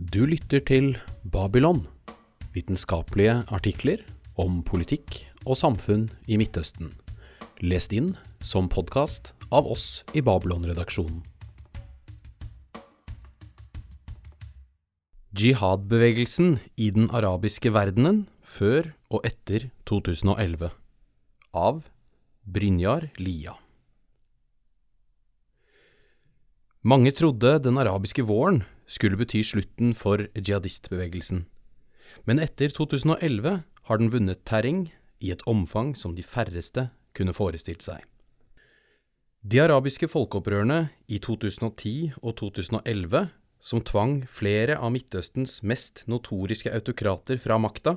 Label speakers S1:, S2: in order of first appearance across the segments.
S1: Du lytter til Babylon, vitenskapelige artikler om politikk og samfunn i Midtøsten, lest inn som podkast av oss i Babylon-redaksjonen. Jihad-bevegelsen i den arabiske verdenen før og etter 2011 av Brynjar Lia. Mange trodde den arabiske våren skulle bety slutten for jihadistbevegelsen, men etter 2011 har den vunnet terreng i et omfang som de færreste kunne forestilt seg. De arabiske folkeopprørene i 2010 og 2011, som tvang flere av Midtøstens mest notoriske autokrater fra makta,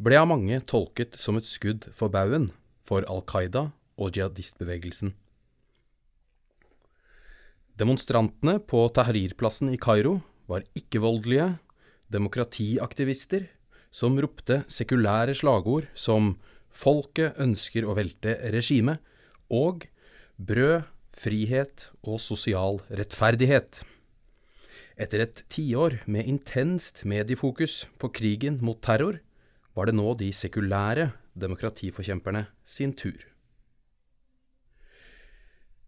S1: ble av mange tolket som et skudd for baugen for Al Qaida og jihadistbevegelsen. Demonstrantene på Tahrir-plassen i Kairo var ikke-voldelige demokratiaktivister som ropte sekulære slagord som 'Folket ønsker å velte regimet' og 'Brød, frihet og sosial rettferdighet'. Etter et tiår med intenst mediefokus på krigen mot terror, var det nå de sekulære demokratiforkjemperne sin tur.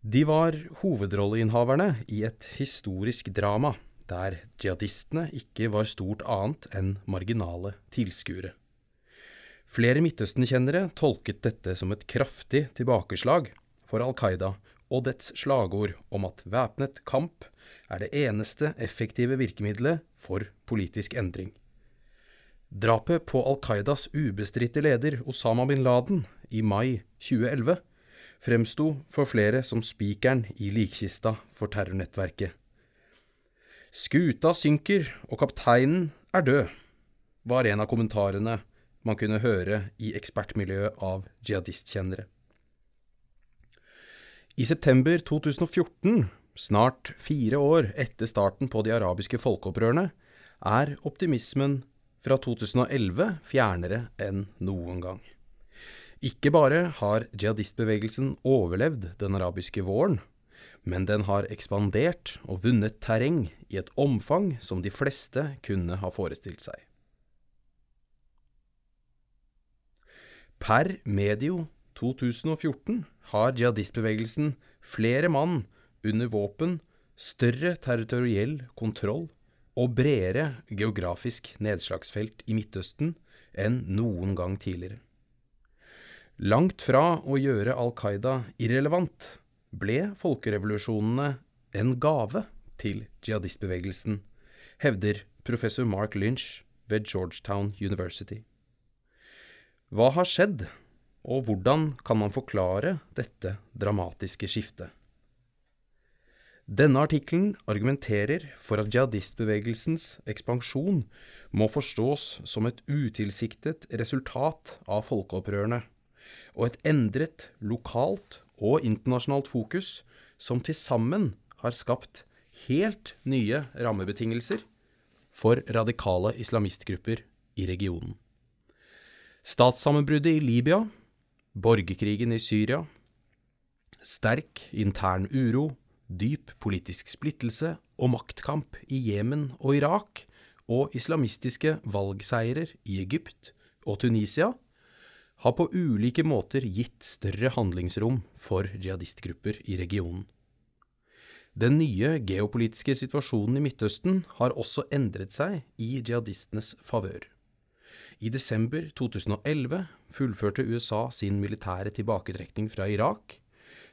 S1: De var hovedrolleinnehaverne i et historisk drama der jihadistene ikke var stort annet enn marginale tilskuere. Flere Midtøsten-kjennere tolket dette som et kraftig tilbakeslag for Al Qaida og dets slagord om at væpnet kamp er det eneste effektive virkemidlet for politisk endring. Drapet på Al Qaidas ubestridte leder Osama bin Laden i mai 2011 fremsto for flere som spikeren i likkista for terrornettverket. Skuta synker, og kapteinen er død, var en av kommentarene man kunne høre i ekspertmiljøet av jihadistkjennere. I september 2014, snart fire år etter starten på de arabiske folkeopprørene, er optimismen fra 2011 fjernere enn noen gang. Ikke bare har jihadistbevegelsen overlevd den arabiske våren, men den har ekspandert og vunnet terreng i et omfang som de fleste kunne ha forestilt seg. Per medio 2014 har jihadistbevegelsen flere mann under våpen, større territoriell kontroll og bredere geografisk nedslagsfelt i Midtøsten enn noen gang tidligere. Langt fra å gjøre Al Qaida irrelevant, ble folkerevolusjonene en gave til jihadistbevegelsen, hevder professor Mark Lynch ved Georgetown University. Hva har skjedd, og hvordan kan man forklare dette dramatiske skiftet? Denne artikkelen argumenterer for at jihadistbevegelsens ekspansjon må forstås som et utilsiktet resultat av folkeopprørene og et endret lokalt og internasjonalt fokus som til sammen har skapt helt nye rammebetingelser for radikale islamistgrupper i regionen. Statssammenbruddet i Libya, borgerkrigen i Syria, sterk intern uro, dyp politisk splittelse og maktkamp i Jemen og Irak, og islamistiske valgseirer i Egypt og Tunisia har på ulike måter gitt større handlingsrom for jihadistgrupper i regionen. Den nye geopolitiske situasjonen i Midtøsten har også endret seg i jihadistenes favør. I desember 2011 fullførte USA sin militære tilbaketrekning fra Irak,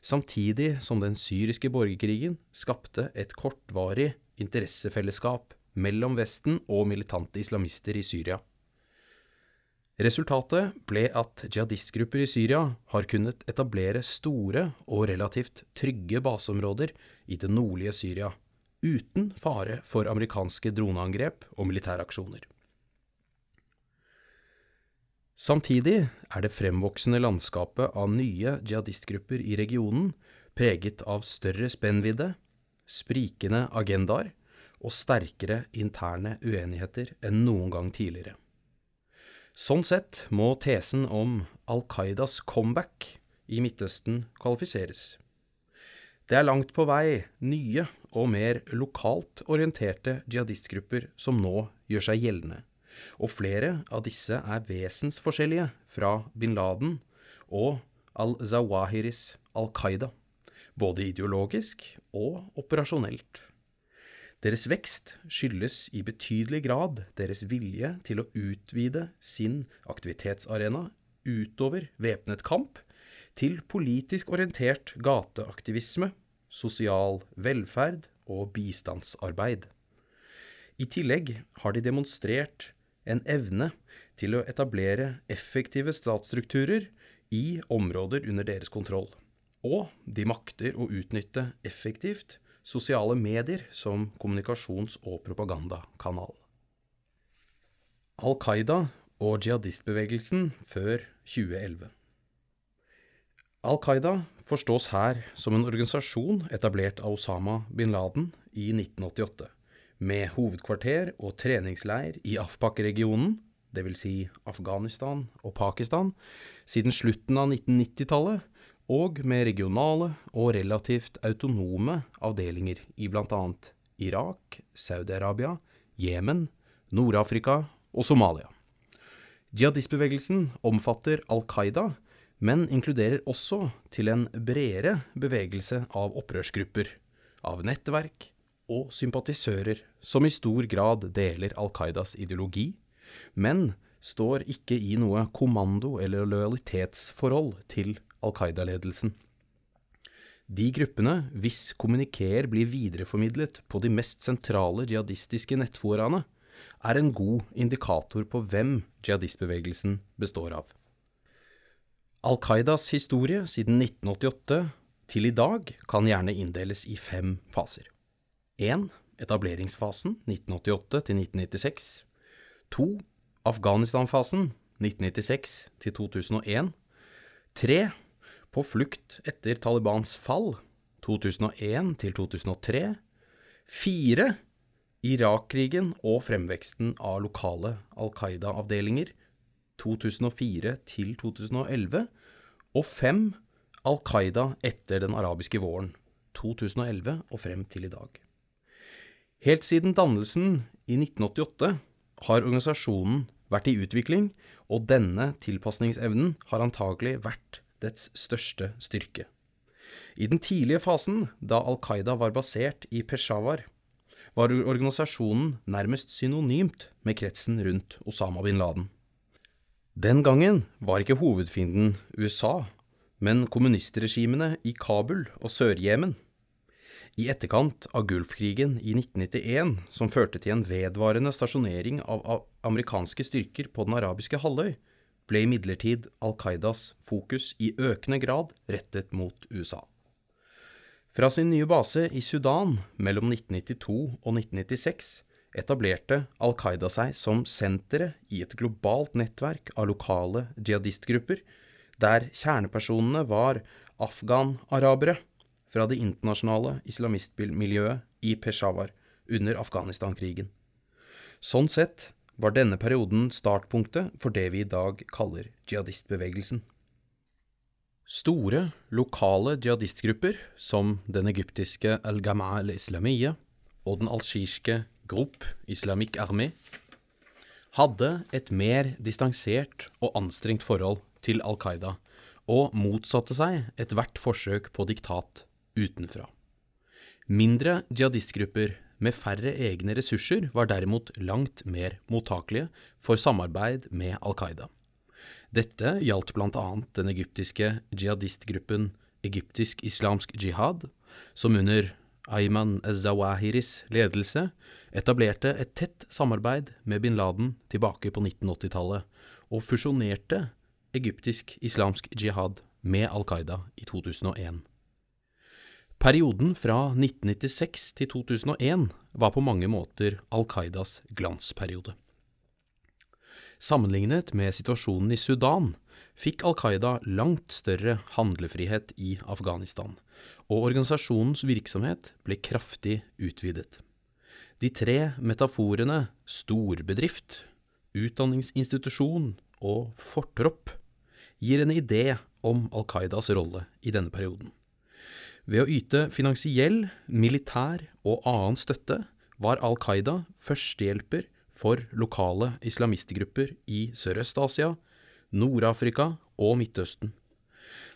S1: samtidig som den syriske borgerkrigen skapte et kortvarig interessefellesskap mellom Vesten og militante islamister i Syria. Resultatet ble at jihadistgrupper i Syria har kunnet etablere store og relativt trygge baseområder i det nordlige Syria, uten fare for amerikanske droneangrep og militæraksjoner. Samtidig er det fremvoksende landskapet av nye jihadistgrupper i regionen preget av større spennvidde, sprikende agendaer og sterkere interne uenigheter enn noen gang tidligere. Sånn sett må tesen om Al Qaidas comeback i Midtøsten kvalifiseres. Det er langt på vei nye og mer lokalt orienterte jihadistgrupper som nå gjør seg gjeldende, og flere av disse er vesensforskjellige fra bin Laden og al-Zawahiris Al Qaida, både ideologisk og operasjonelt. Deres vekst skyldes i betydelig grad deres vilje til å utvide sin aktivitetsarena utover væpnet kamp til politisk orientert gateaktivisme, sosial velferd og bistandsarbeid. I tillegg har de demonstrert en evne til å etablere effektive statsstrukturer i områder under deres kontroll, og de makter å utnytte effektivt sosiale medier som kommunikasjons- og propagandakanal. Al Qaida og jihadistbevegelsen før 2011. Al Qaida forstås her som en organisasjon etablert av Osama bin Laden i 1988, med hovedkvarter og treningsleir i Afpak-regionen, dvs. Si Afghanistan og Pakistan, siden slutten av 1990-tallet, og med regionale og relativt autonome avdelinger i bl.a. Irak, Saudi-Arabia, Jemen, Nord-Afrika og Somalia. Jihadistbevegelsen omfatter Al Qaida, men inkluderer også til en bredere bevegelse av opprørsgrupper, av nettverk og sympatisører som i stor grad deler Al Qaidas ideologi, men står ikke i noe kommando- eller lojalitetsforhold til Al Qaida-ledelsen. De gruppene hvis kommunikerer blir videreformidlet på de mest sentrale jihadistiske nettforaene, er en god indikator på hvem jihadistbevegelsen består av. Al Qaidas historie siden 1988 til i dag kan gjerne inndeles i fem faser. 1. Etableringsfasen 1988 til 1996. 2. Afghanistan-fasen 1996 til 2001. 3. På flukt etter Talibans fall 2001 til 2003. Fire Irak-krigen og fremveksten av lokale Al Qaida-avdelinger 2004 til 2011, og fem Al Qaida etter den arabiske våren, 2011 og frem til i dag. Helt siden dannelsen i 1988 har organisasjonen vært i utvikling, og denne tilpasningsevnen har antagelig vært dets største styrke. I den tidlige fasen, da Al Qaida var basert i Peshawar, var organisasjonen nærmest synonymt med kretsen rundt Osama bin Laden. Den gangen var ikke hovedfienden USA, men kommunistregimene i Kabul og Sør-Jemen. I etterkant av Gulfkrigen i 1991, som førte til en vedvarende stasjonering av amerikanske styrker på den arabiske halvøy, ble imidlertid Al Qaidas fokus i økende grad rettet mot USA. Fra sin nye base i Sudan mellom 1992 og 1996 etablerte Al Qaida seg som senteret i et globalt nettverk av lokale jihadistgrupper, der kjernepersonene var afghan-arabere fra det internasjonale islamistmiljøet i Peshawar under Afghanistan-krigen. Sånn sett var denne perioden startpunktet for det vi i dag kaller jihadistbevegelsen. Store, lokale jihadistgrupper, som den egyptiske al-Gama al-Islamiyya og den algirske Groupe Islamic Army hadde et mer distansert og anstrengt forhold til Al Qaida, og motsatte seg ethvert forsøk på diktat utenfra. Mindre jihadistgrupper med færre egne ressurser var derimot langt mer mottakelige for samarbeid med Al Qaida. Dette gjaldt bl.a. den egyptiske jihadistgruppen Egyptisk islamsk jihad, som under Ayman Zawahiris ledelse etablerte et tett samarbeid med bin Laden tilbake på 1980-tallet, og fusjonerte egyptisk islamsk jihad med Al Qaida i 2001. Perioden fra 1996 til 2001 var på mange måter Al Qaidas glansperiode. Sammenlignet med situasjonen i Sudan fikk Al Qaida langt større handlefrihet i Afghanistan, og organisasjonens virksomhet ble kraftig utvidet. De tre metaforene storbedrift, utdanningsinstitusjon og fortropp gir en idé om Al Qaidas rolle i denne perioden. Ved å yte finansiell, militær og annen støtte var Al Qaida førstehjelper for lokale islamistgrupper i Sørøst-Asia, Nord-Afrika og Midtøsten.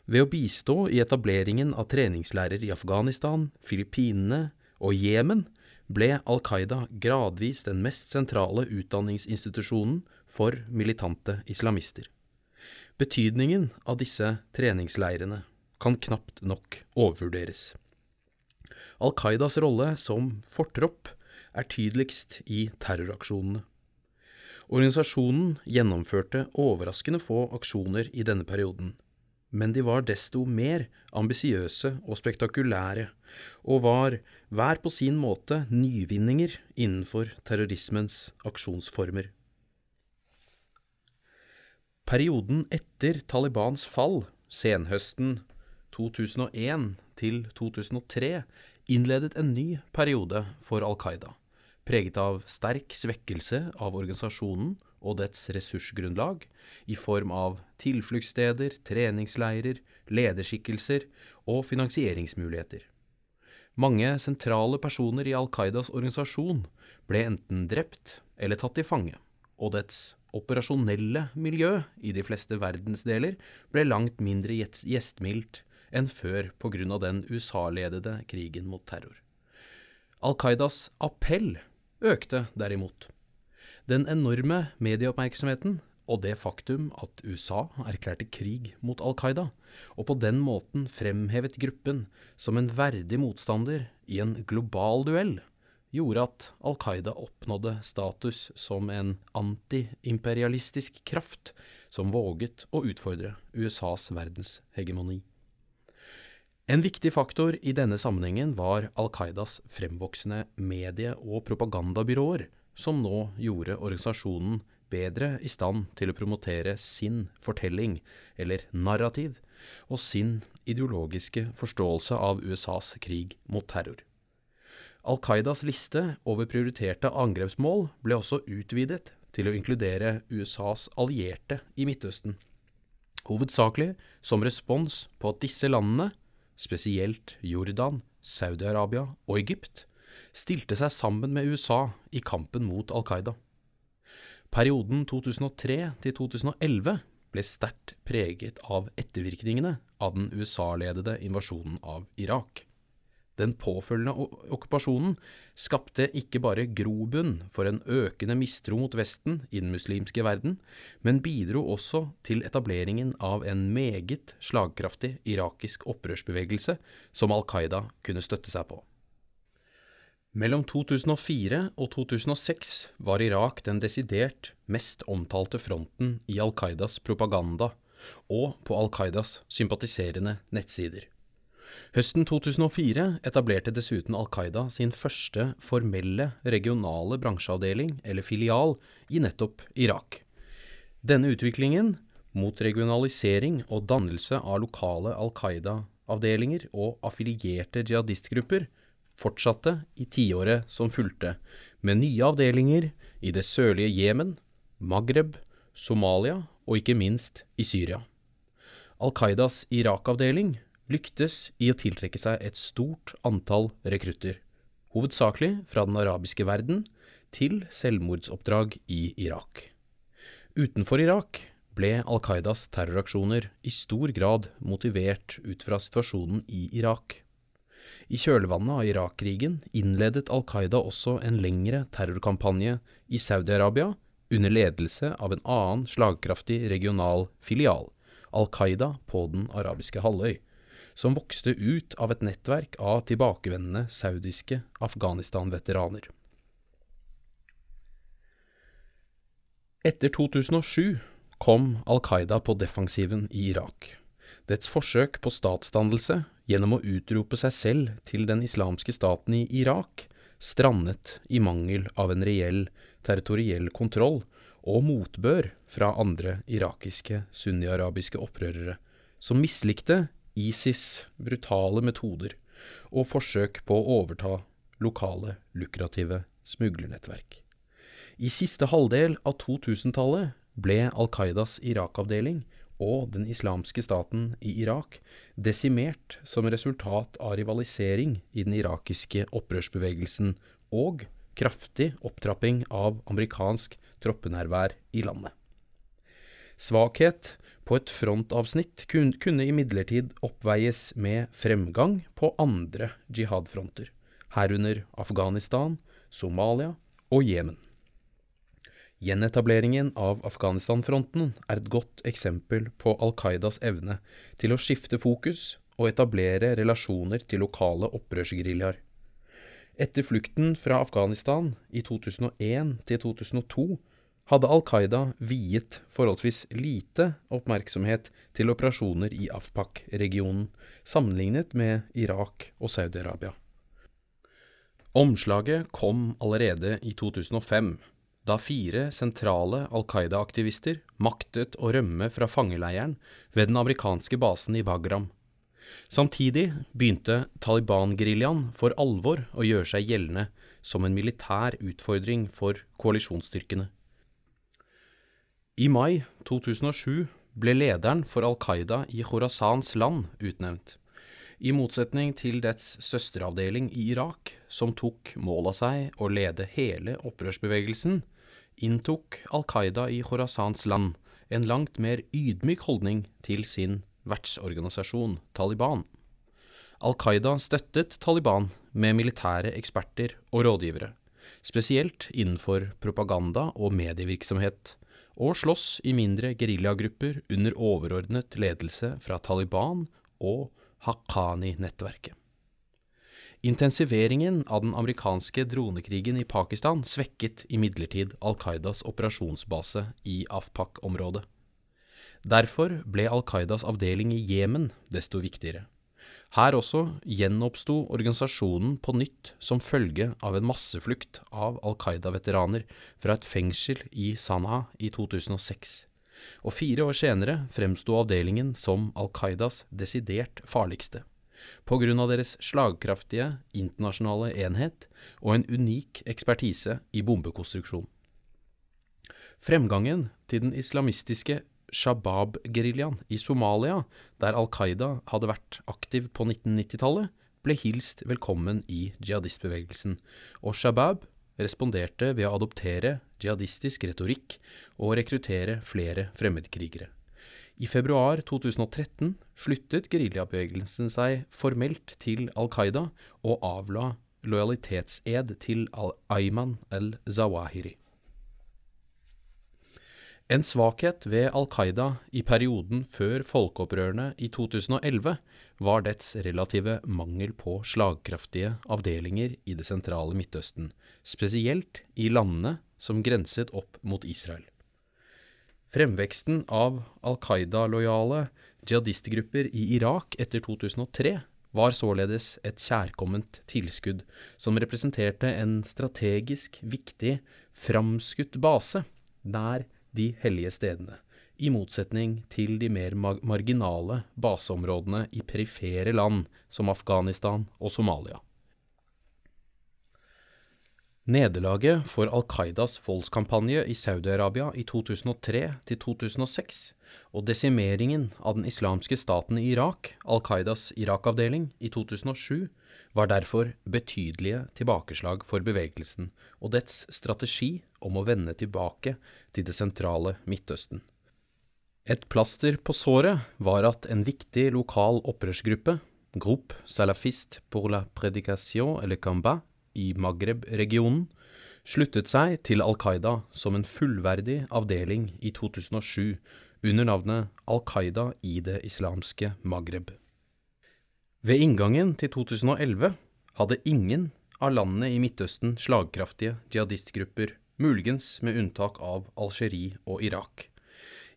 S1: Ved å bistå i etableringen av treningslærer i Afghanistan, Filippinene og Jemen ble Al Qaida gradvis den mest sentrale utdanningsinstitusjonen for militante islamister. Betydningen av disse treningsleirene kan knapt nok overvurderes. Al Qaidas rolle som fortropp er tydeligst i terroraksjonene. Organisasjonen gjennomførte overraskende få aksjoner i denne perioden, men de var desto mer ambisiøse og spektakulære, og var hver på sin måte nyvinninger innenfor terrorismens aksjonsformer. Perioden etter Talibans fall, senhøsten 2001 til 2003, innledet en ny periode for Al Qaida, preget av sterk svekkelse av organisasjonen og dets ressursgrunnlag, i form av tilfluktssteder, treningsleirer, lederskikkelser og finansieringsmuligheter. Mange sentrale personer i Al Qaidas organisasjon ble enten drept eller tatt til fange, og dets operasjonelle miljø i de fleste verdensdeler ble langt mindre gjestmildt enn før av den USA-ledede krigen mot terror. Al Qaidas appell økte derimot. Den enorme medieoppmerksomheten og det faktum at USA erklærte krig mot Al Qaida, og på den måten fremhevet gruppen som en verdig motstander i en global duell, gjorde at Al Qaida oppnådde status som en antiimperialistisk kraft som våget å utfordre USAs verdenshegemoni. En viktig faktor i denne sammenhengen var Al Qaidas fremvoksende medie- og propagandabyråer, som nå gjorde organisasjonen bedre i stand til å promotere sin fortelling, eller narrativ, og sin ideologiske forståelse av USAs krig mot terror. Al Qaidas liste over prioriterte angrepsmål ble også utvidet til å inkludere USAs allierte i Midtøsten, hovedsakelig som respons på at disse landene, spesielt Jordan, Saudi-Arabia og Egypt, stilte seg sammen med USA i kampen mot Al Qaida. Perioden 2003 til 2011 ble sterkt preget av ettervirkningene av den USA-ledede invasjonen av Irak. Den påfølgende okkupasjonen skapte ikke bare grobunn for en økende mistro mot Vesten i den muslimske verden, men bidro også til etableringen av en meget slagkraftig irakisk opprørsbevegelse som Al Qaida kunne støtte seg på. Mellom 2004 og 2006 var Irak den desidert mest omtalte fronten i Al Qaidas propaganda og på Al Qaidas sympatiserende nettsider. Høsten 2004 etablerte dessuten Al Qaida sin første formelle regionale bransjeavdeling, eller filial, i nettopp Irak. Denne utviklingen, mot regionalisering og dannelse av lokale Al Qaida-avdelinger og affilierte jihadistgrupper, fortsatte i tiåret som fulgte, med nye avdelinger i det sørlige Jemen, Maghreb, Somalia og ikke minst i Syria. Al Qaidas Irak-avdeling lyktes i å tiltrekke seg et stort antall rekrutter, hovedsakelig fra den arabiske verden, til selvmordsoppdrag i Irak. Utenfor Irak ble Al Qaidas terroraksjoner i stor grad motivert ut fra situasjonen i Irak. I kjølvannet av Irak-krigen innledet Al Qaida også en lengre terrorkampanje i Saudi-Arabia under ledelse av en annen slagkraftig regional filial, Al Qaida på den arabiske halvøy som vokste ut av et nettverk av tilbakevendende saudiske Afghanistan-veteraner. Etter 2007 kom Al Qaida på defensiven i Irak. Dets forsøk på statsdannelse gjennom å utrope seg selv til den islamske staten i Irak strandet i mangel av en reell territoriell kontroll og motbør fra andre irakiske sunni-arabiske opprørere, som mislikte ISIS brutale metoder og forsøk på å overta lokale, lukrative smuglernettverk. I siste halvdel av 2000-tallet ble Al Qaidas Irak-avdeling og den islamske staten i Irak desimert som resultat av rivalisering i den irakiske opprørsbevegelsen og kraftig opptrapping av amerikansk troppenærvær i landet. Svakhet på et frontavsnitt kunne imidlertid oppveies med fremgang på andre jihadfronter, herunder Afghanistan, Somalia og Jemen. Gjenetableringen av Afghanistan-fronten er et godt eksempel på Al Qaidas evne til å skifte fokus og etablere relasjoner til lokale opprørsgeriljaer. Etter flukten fra Afghanistan i 2001 til 2002 hadde Al Qaida viet forholdsvis lite oppmerksomhet til operasjoner i Afpak-regionen, sammenlignet med Irak og Saudi-Arabia. Omslaget kom allerede i 2005 da fire sentrale Al Qaida-aktivister maktet å rømme fra fangeleiren ved den amerikanske basen i Bagram. Samtidig begynte Taliban-geriljaen for alvor å gjøre seg gjeldende som en militær utfordring for koalisjonsstyrkene. I mai 2007 ble lederen for Al Qaida i Khorasans land utnevnt, i motsetning til dets søsteravdeling i Irak, som tok mål av seg å lede hele opprørsbevegelsen, inntok Al Qaida i Khorasans land en langt mer ydmyk holdning til sin vertsorganisasjon Taliban. Al Qaida støttet Taliban med militære eksperter og rådgivere, spesielt innenfor propaganda og medievirksomhet, og slåss i mindre geriljagrupper under overordnet ledelse fra Taliban og Haqqani-nettverket. Intensiveringen av den amerikanske dronekrigen i Pakistan svekket imidlertid Al Qaidas operasjonsbase i Afpak-området. Derfor ble Al Qaidas avdeling i Jemen desto viktigere. Her også gjenoppsto organisasjonen på nytt som følge av en masseflukt av Al Qaida-veteraner fra et fengsel i Sanaa i 2006. Og fire år senere fremsto avdelingen som Al Qaidas desidert farligste av deres slagkraftige internasjonale enhet og en unik ekspertise i bombekonstruksjon. Fremgangen til den islamistiske Shabab-geriljaen i Somalia, der Al Qaida hadde vært aktiv på 1990-tallet, ble hilst velkommen i jihadistbevegelsen, og Shabab responderte ved å adoptere jihadistisk retorikk og rekruttere flere fremmedkrigere. I februar 2013 sluttet geriljabevegelsen seg formelt til Al Qaida og avla lojalitetsed til Al-Ayman al-Zawahiri. En svakhet ved Al Qaida i perioden før folkeopprørene i 2011 var dets relative mangel på slagkraftige avdelinger i det sentrale Midtøsten, spesielt i landene som grenset opp mot Israel. Fremveksten av Al Qaida-lojale jihadistgrupper i Irak etter 2003 var således et kjærkomment tilskudd som representerte en strategisk viktig, framskutt base nær de hellige stedene, i motsetning til de mer marginale baseområdene i perifere land som Afghanistan og Somalia. Nederlaget for Al Qaidas voldskampanje i Saudi-Arabia i 2003 til 2006 og desimeringen av den islamske staten i Irak, Al Qaidas Irak-avdeling, i 2007 var derfor betydelige tilbakeslag for bevegelsen og dets strategi om å vende tilbake til det sentrale Midtøsten. Et plaster på såret var at en viktig lokal opprørsgruppe, Groupe Salafist pour la Prédication eller Kamba, i Maghreb-regionen, sluttet seg til Al Qaida som en fullverdig avdeling i 2007 under navnet Al Qaida i det islamske Maghreb. Ved inngangen til 2011 hadde ingen av landene i Midtøsten slagkraftige jihadistgrupper, muligens med unntak av Algerie og Irak.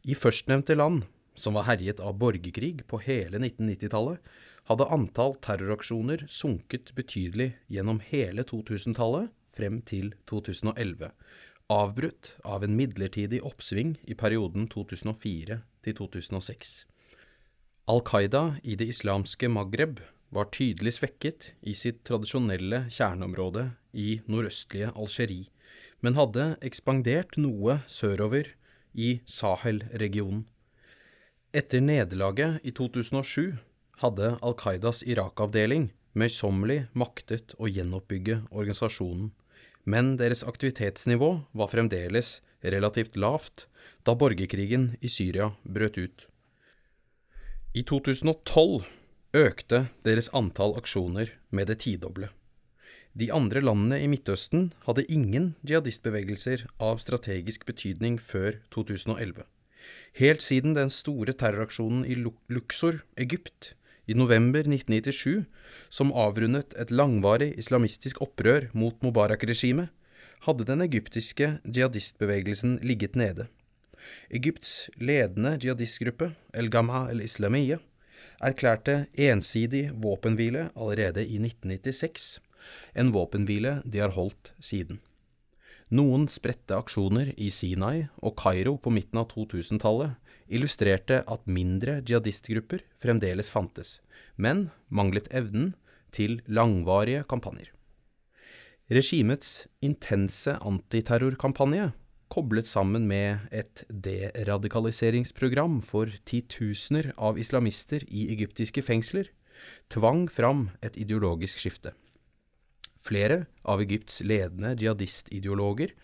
S1: I førstnevnte land, som var herjet av borgerkrig på hele 1990-tallet, hadde antall terroraksjoner sunket betydelig gjennom hele 2000-tallet frem til 2011, avbrutt av en midlertidig oppsving i perioden 2004 til 2006. Al Qaida i det islamske Maghreb var tydelig svekket i sitt tradisjonelle kjerneområde i nordøstlige Algerie, men hadde ekspandert noe sørover i Sahel-regionen. Etter nederlaget i 2007 hadde Al Qaidas Irak-avdeling møysommelig maktet å gjenoppbygge organisasjonen, men deres aktivitetsnivå var fremdeles relativt lavt da borgerkrigen i Syria brøt ut. I 2012 økte deres antall aksjoner med det tidoble. De andre landene i Midtøsten hadde ingen jihadistbevegelser av strategisk betydning før 2011. Helt siden den store terroraksjonen i Luxor, Egypt, i november 1997, som avrundet et langvarig islamistisk opprør mot Mubarak-regimet, hadde den egyptiske jihadistbevegelsen ligget nede. Egypts ledende jihadistgruppe, El Gama el Islamiyya, erklærte ensidig våpenhvile allerede i 1996, en våpenhvile de har holdt siden. Noen spredte aksjoner i Sinai og Kairo på midten av 2000-tallet illustrerte at mindre jihadistgrupper fremdeles fantes, men manglet evnen til langvarige kampanjer. Regimets intense antiterrorkampanje, koblet sammen med et deradikaliseringsprogram for titusener av islamister i egyptiske fengsler, tvang fram et ideologisk skifte. Flere av Egypts ledende jihadistideologer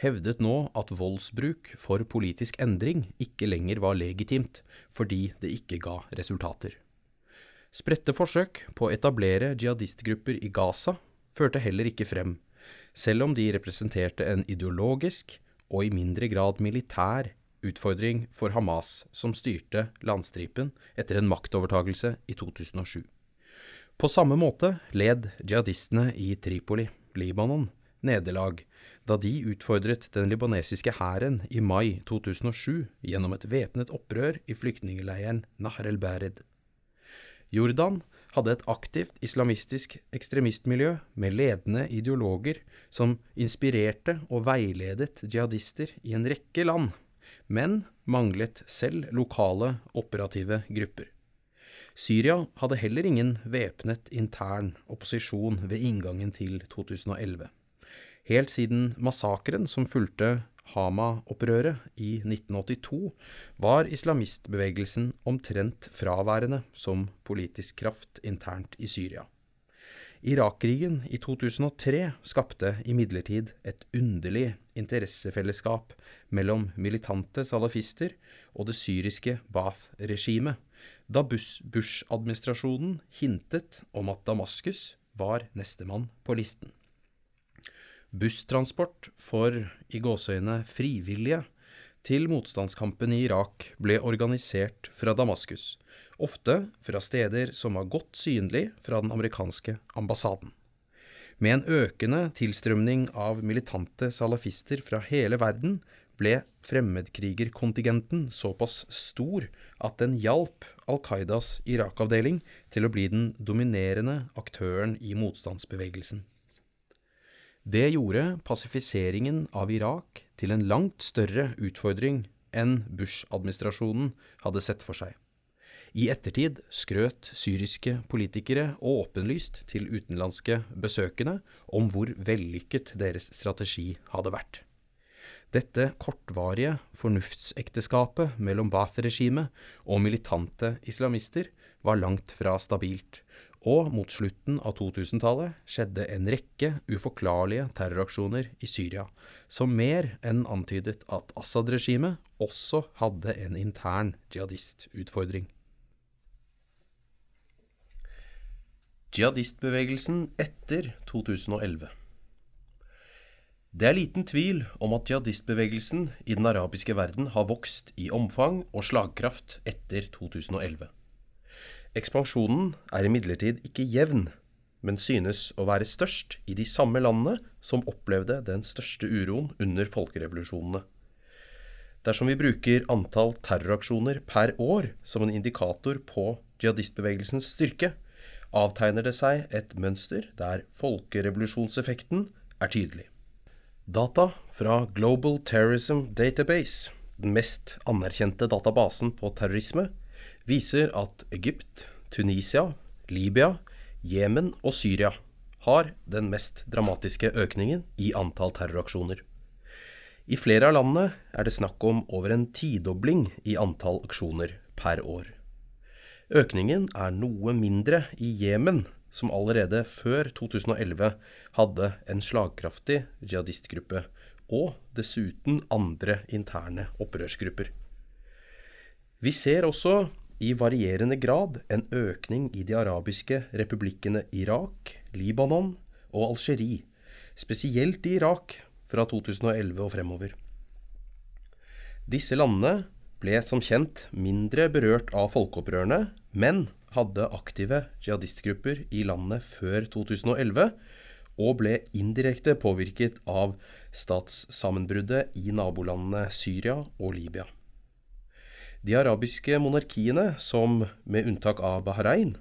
S1: hevdet nå at voldsbruk for politisk endring ikke lenger var legitimt, fordi det ikke ga resultater. Spredte forsøk på å etablere jihadistgrupper i Gaza førte heller ikke frem, selv om de representerte en ideologisk og i mindre grad militær utfordring for Hamas, som styrte landstripen etter en maktovertagelse i 2007. På samme måte led jihadistene i Tripoli, Libanon, nederlag da de utfordret den libanesiske hæren i mai 2007 gjennom et væpnet opprør i flyktningleiren Nahr el-Bered. Jordan hadde et aktivt islamistisk ekstremistmiljø med ledende ideologer som inspirerte og veiledet jihadister i en rekke land, men manglet selv lokale operative grupper. Syria hadde heller ingen væpnet intern opposisjon ved inngangen til 2011. Helt siden massakren som fulgte Hama-opprøret i 1982, var islamistbevegelsen omtrent fraværende som politisk kraft internt i Syria. Irak-krigen i 2003 skapte imidlertid et underlig interessefellesskap mellom militante salafister og det syriske Baath-regimet, da Bush-administrasjonen hintet om at Damaskus var nestemann på listen. Busstransport for i gåseøyne frivillige til motstandskampen i Irak ble organisert fra Damaskus, ofte fra steder som var godt synlig fra den amerikanske ambassaden. Med en økende tilstrømning av militante salafister fra hele verden ble fremmedkrigerkontingenten såpass stor at den hjalp Al Qaidas Irak-avdeling til å bli den dominerende aktøren i motstandsbevegelsen. Det gjorde pasifiseringen av Irak til en langt større utfordring enn Bush-administrasjonen hadde sett for seg. I ettertid skrøt syriske politikere åpenlyst til utenlandske besøkende om hvor vellykket deres strategi hadde vært. Dette kortvarige fornuftsekteskapet mellom Baath-regimet og militante islamister var langt fra stabilt, og mot slutten av 2000-tallet skjedde en rekke uforklarlige terroraksjoner i Syria, som mer enn antydet at Assad-regimet også hadde en intern jihadistutfordring. Jihadistbevegelsen etter 2011 det er liten tvil om at jihadistbevegelsen i den arabiske verden har vokst i omfang og slagkraft etter 2011. Ekspansjonen er imidlertid ikke jevn, men synes å være størst i de samme landene som opplevde den største uroen under folkerevolusjonene. Dersom vi bruker antall terroraksjoner per år som en indikator på jihadistbevegelsens styrke, avtegner det seg et mønster der folkerevolusjonseffekten er tydelig. Data fra Global Terrorism Database, den mest anerkjente databasen på terrorisme, viser at Egypt, Tunisia, Libya, Jemen og Syria har den mest dramatiske økningen i antall terroraksjoner. I flere av landene er det snakk om over en tidobling i antall aksjoner per år. Økningen er noe mindre i Jemen, som allerede før 2011 hadde en slagkraftig jihadistgruppe, og dessuten andre interne opprørsgrupper. Vi ser også i varierende grad en økning i de arabiske republikkene Irak, Libanon og Algerie, spesielt i Irak fra 2011 og fremover. Disse landene ble som kjent mindre berørt av folkeopprørene, men hadde aktive jihadistgrupper i landet før 2011 og ble indirekte påvirket av statssammenbruddet i nabolandene Syria og Libya. De arabiske monarkiene, som med unntak av Bahrain,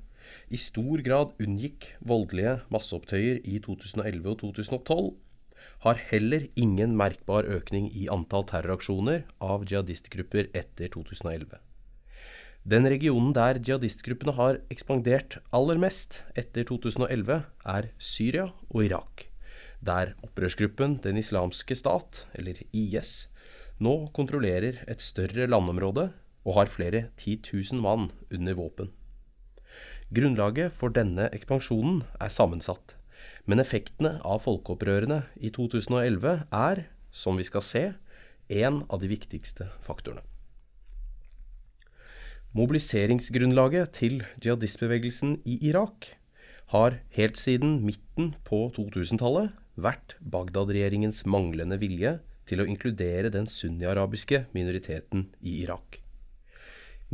S1: i stor grad unngikk voldelige masseopptøyer i 2011 og 2012, har heller ingen merkbar økning i antall terroraksjoner av jihadistgrupper etter 2011. Den regionen der jihadistgruppene har ekspandert aller mest etter 2011, er Syria og Irak, der opprørsgruppen Den islamske stat, eller IS, nå kontrollerer et større landområde og har flere titusen mann under våpen. Grunnlaget for denne ekspansjonen er sammensatt, men effektene av folkeopprørene i 2011 er, som vi skal se, en av de viktigste faktorene. Mobiliseringsgrunnlaget til jihadistbevegelsen i Irak har helt siden midten på 2000-tallet vært Bagdad-regjeringens manglende vilje til å inkludere den sunni-arabiske minoriteten i Irak.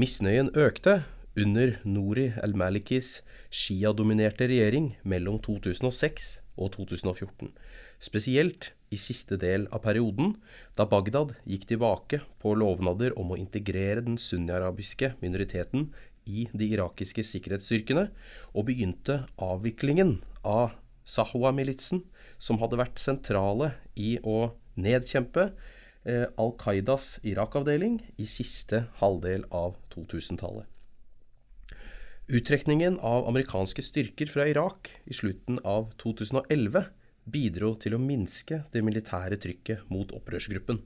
S1: Misnøyen økte under Nouri al-Malikis Shia-dominerte regjering mellom 2006 og 2014, spesielt i siste del av perioden, da Bagdad gikk tilbake på lovnader om å integrere den sunni-arabiske minoriteten i de irakiske sikkerhetsstyrkene, og begynte avviklingen av Sahwa-militsen, som hadde vært sentrale i å nedkjempe Al Qaidas Irak-avdeling i siste halvdel av 2000-tallet. Uttrekningen av amerikanske styrker fra Irak i slutten av 2011 bidro til å minske det militære trykket mot opprørsgruppen.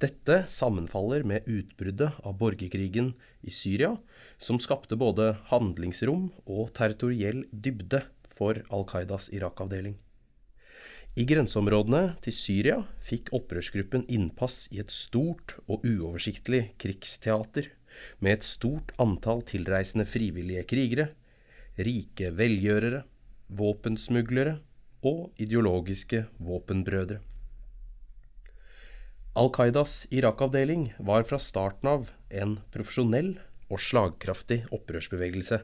S1: Dette sammenfaller med utbruddet av borgerkrigen i Syria, som skapte både handlingsrom og territoriell dybde for Al Qaidas Irak-avdeling. I grenseområdene til Syria fikk opprørsgruppen innpass i et stort og uoversiktlig krigsteater med et stort antall tilreisende frivillige krigere, rike velgjørere, våpensmuglere og ideologiske våpenbrødre. Al Qaidas Irak-avdeling var fra starten av en profesjonell og slagkraftig opprørsbevegelse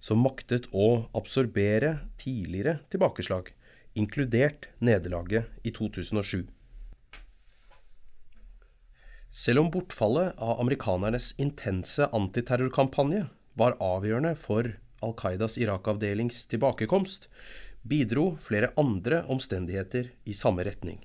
S1: som maktet å absorbere tidligere tilbakeslag, inkludert nederlaget i 2007. Selv om bortfallet av amerikanernes intense antiterrorkampanje var avgjørende for Al Qaidas Irak-avdelings tilbakekomst, bidro flere andre omstendigheter i samme retning.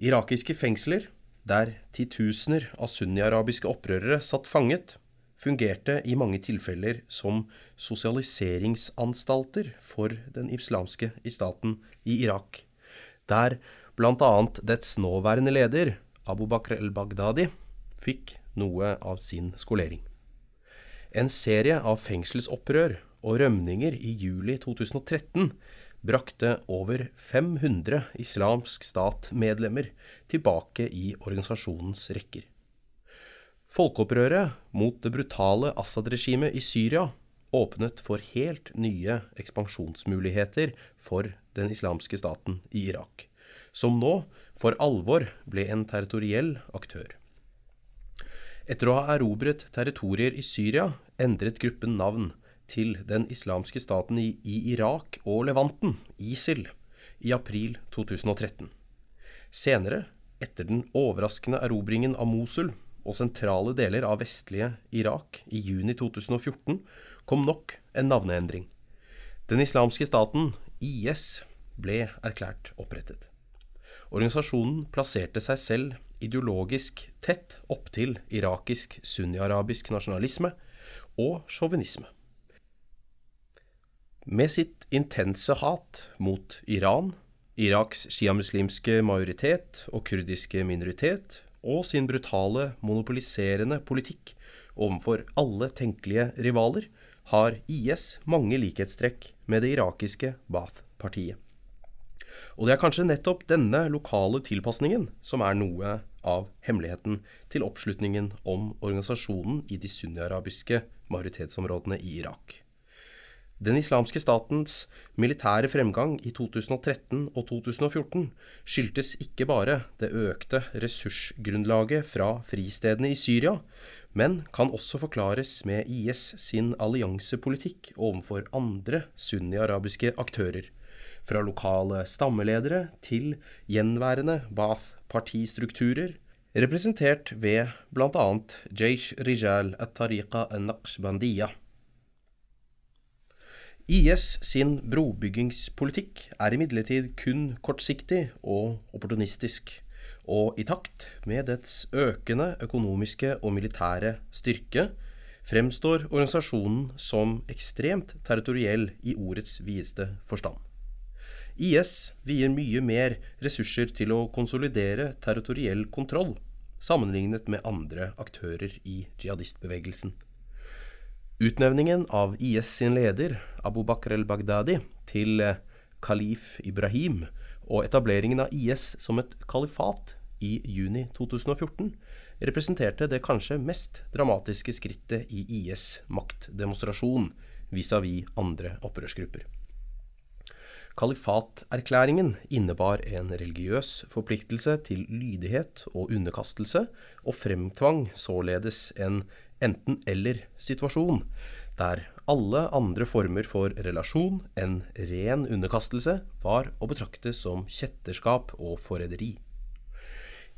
S1: Irakiske fengsler, der titusener av sunni-arabiske opprørere satt fanget, fungerte i mange tilfeller som sosialiseringsanstalter for den islamske i staten i Irak, der bl.a. dets nåværende leder, Abu Bakr el-Baghdadi fikk noe av sin skolering. En serie av fengselsopprør og rømninger i juli 2013 brakte over 500 islamsk stat-medlemmer tilbake i organisasjonens rekker. Folkeopprøret mot det brutale Assad-regimet i Syria åpnet for helt nye ekspansjonsmuligheter for den islamske staten i Irak som nå for alvor ble en territoriell aktør. Etter å ha erobret territorier i Syria endret gruppen navn til Den islamske staten i, Irak og Levanten, ISIL, i april 2013. Senere, etter den overraskende erobringen av Mosul og sentrale deler av vestlige Irak i juni 2014, kom nok en navneendring. Den islamske staten, IS, ble erklært opprettet. Organisasjonen plasserte seg selv ideologisk tett opptil irakisk sunni-arabisk nasjonalisme og sjåvinisme. Med sitt intense hat mot Iran, Iraks sjiamuslimske majoritet og kurdiske minoritet, og sin brutale, monopoliserende politikk Overfor alle tenkelige rivaler har IS mange likhetstrekk med det irakiske Baath-partiet. Og det er kanskje nettopp denne lokale tilpasningen som er noe av hemmeligheten til oppslutningen om organisasjonen i de sunni-arabiske majoritetsområdene i Irak. Den islamske statens militære fremgang i 2013 og 2014 skyldtes ikke bare det økte ressursgrunnlaget fra fristedene i Syria, men kan også forklares med IS sin alliansepolitikk overfor andre sunni-arabiske aktører, fra lokale stammeledere til gjenværende Baath-partistrukturer, representert ved bl.a. Jaish Rijal at-Tariqa al-Naqshbandiyah IS sin brobyggingspolitikk er imidlertid kun kortsiktig og opportunistisk, og i takt med dets økende økonomiske og militære styrke fremstår organisasjonen som ekstremt territoriell i ordets videste forstand. IS vier mye mer ressurser til å konsolidere territoriell kontroll sammenlignet med andre aktører i jihadistbevegelsen. Utnevningen av IS sin leder, Abu Bakr el-Baghdadi, til eh, kalif Ibrahim og etableringen av IS som et kalifat i juni 2014 representerte det kanskje mest dramatiske skrittet i IS' maktdemonstrasjon vis-à-vis -vis andre opprørsgrupper. Kalifaterklæringen innebar en religiøs forpliktelse til lydighet og underkastelse, og fremtvang således en enten-eller-situasjon, der alle andre former for relasjon enn ren underkastelse var å betrakte som kjetterskap og forræderi.